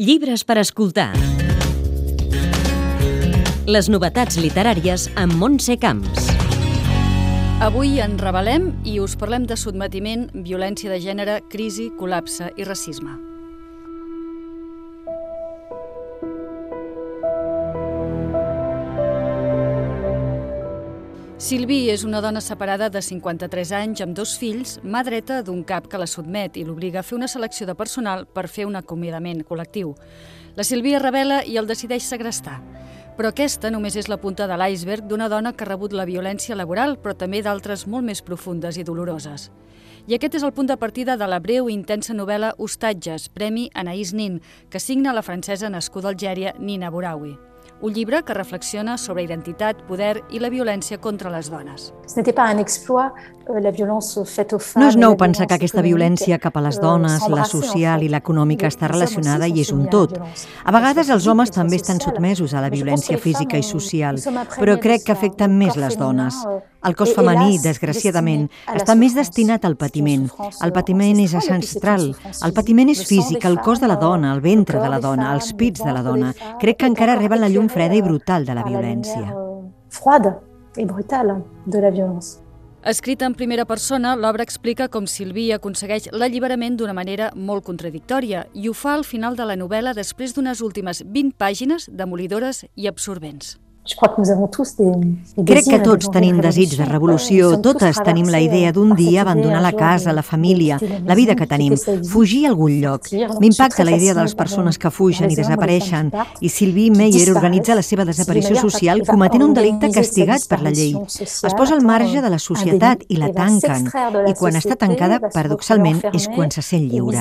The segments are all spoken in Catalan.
Llibres per escoltar. Les novetats literàries amb Montse Camps. Avui en revelem i us parlem de sotmetiment, violència de gènere, crisi, col·lapse i racisme. Silvi és una dona separada de 53 anys amb dos fills, mà dreta d'un cap que la sotmet i l'obliga a fer una selecció de personal per fer un acomiadament col·lectiu. La Silvia revela i el decideix segrestar. Però aquesta només és la punta de l'iceberg d'una dona que ha rebut la violència laboral, però també d'altres molt més profundes i doloroses. I aquest és el punt de partida de la breu i intensa novel·la Hostatges, Premi Anaïs Nin, que signa la francesa nascuda a Algèria Nina Bouraoui un llibre que reflexiona sobre identitat, poder i la violència contra les dones. Euh, no és nou pensar que aquesta violència cap a les euh, dones, la social i l'econòmica està relacionada i és un tot. A vegades els homes també estan sotmesos a la violència física i social, però crec que afecta més les dones. Euh, el cos femení, desgraciadament, està més destinat al patiment. El patiment és ancestral. El patiment és físic, el cos de la dona, el ventre de la dona, els pits de la dona. Crec que encara reben la llum freda i brutal de la violència. Froide i brutal de la violència. Escrita en primera persona, l'obra explica com Silvi aconsegueix l'alliberament d'una manera molt contradictòria i ho fa al final de la novel·la després d'unes últimes 20 pàgines demolidores i absorbents. Crec que tots tenim desig de revolució, totes tenim la idea d'un dia abandonar la casa, la família, la vida que tenim, fugir a algun lloc. M'impacta la idea de les persones que fugen i desapareixen, i Sylvie Meyer organitza la seva desaparició social cometent un delicte castigat per la llei. Es posa al marge de la societat i la tanquen, i quan està tancada, paradoxalment, és quan se sent lliure.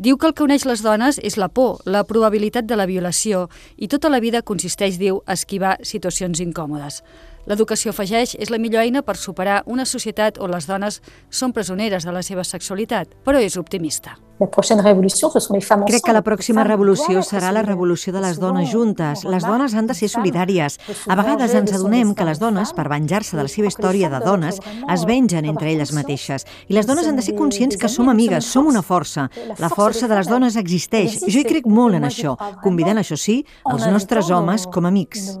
Diu que el que uneix les dones és la por, la probabilitat de la violació, i tota la vida consisteix, diu, a esquivar situacions incòmodes. L'educació, afegeix, és la millor eina per superar una societat on les dones són presoneres de la seva sexualitat, però és optimista. Crec que la pròxima revolució serà la revolució de les dones juntes. Les dones han de ser solidàries. A vegades ens adonem que les dones, per venjar-se de la seva història de dones, es vengen entre elles mateixes. I les dones han de ser conscients que som amigues, som una força. La força de les dones existeix. Jo hi crec molt en això, convidant, això sí, els nostres homes com a amics.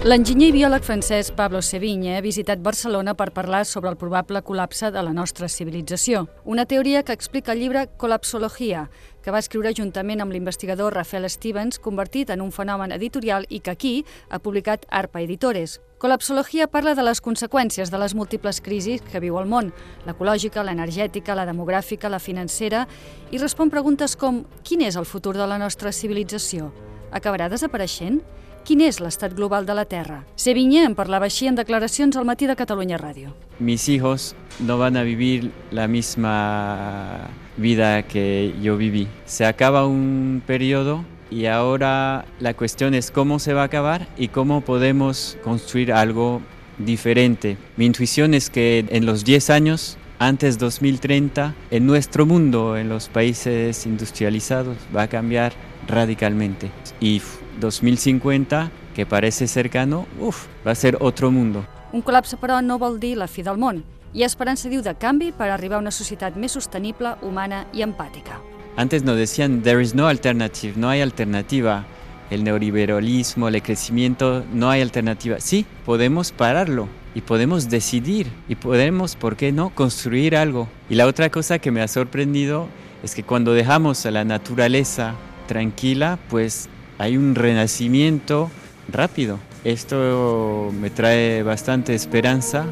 L'enginyer i biòleg francès Pablo Sevigne ha visitat Barcelona per parlar sobre el probable col·lapse de la nostra civilització. Una teoria que explica el llibre Colapsologia, que va escriure juntament amb l'investigador Rafael Stevens, convertit en un fenomen editorial i que aquí ha publicat ARPA Editores. Colapsologia parla de les conseqüències de les múltiples crisis que viu el món, l'ecològica, l'energètica, la demogràfica, la financera, i respon preguntes com quin és el futur de la nostra civilització? Acabarà desapareixent? Quin és l'estat global de la Terra? Sevigne en parlava així en declaracions al matí de Catalunya Ràdio. Mis hijos no van a vivir la misma vida que yo viví. Se acaba un periodo y ahora la cuestión es cómo se va a acabar y cómo podemos construir algo diferente. Mi intuición es que en los 10 años antes 2030, en nuestro mundo, en los países industrializados, va a cambiar radicalmente. Y 2050, que parece cercano, uf, va a ser otro mundo. Un col·lapse, però, no vol dir la fi del món. Hi ha esperança, diu, de canvi per arribar a una societat més sostenible, humana i empàtica. Antes nos decían, there is no alternative, no hay alternativa. El neoliberalismo, el crecimiento, no hay alternativa. Sí, podemos pararlo y podemos decidir y podemos, ¿por qué no?, construir algo. Y la otra cosa que me ha sorprendido es que cuando dejamos a la naturaleza tranquila, pues hay un renacimiento rápido. Esto me trae bastante esperanza.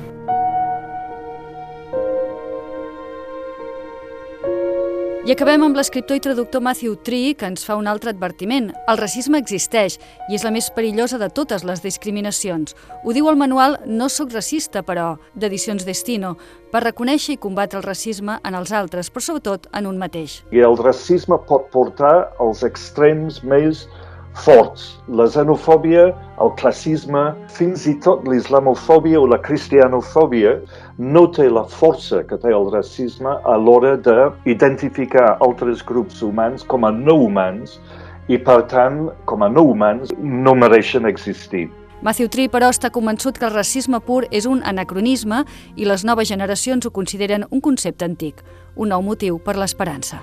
I acabem amb l'escriptor i traductor Matthew Tree, que ens fa un altre advertiment. El racisme existeix i és la més perillosa de totes les discriminacions. Ho diu el manual No sóc racista, però, d'Edicions Destino, per reconèixer i combatre el racisme en els altres, però sobretot en un mateix. I el racisme pot portar als extrems més forts. La xenofòbia, el classisme, fins i tot l'islamofòbia o la cristianofòbia no té la força que té el racisme a l'hora d'identificar altres grups humans com a no humans i, per tant, com a no humans, no mereixen existir. Matthew Tree, però, està convençut que el racisme pur és un anacronisme i les noves generacions ho consideren un concepte antic, un nou motiu per l'esperança.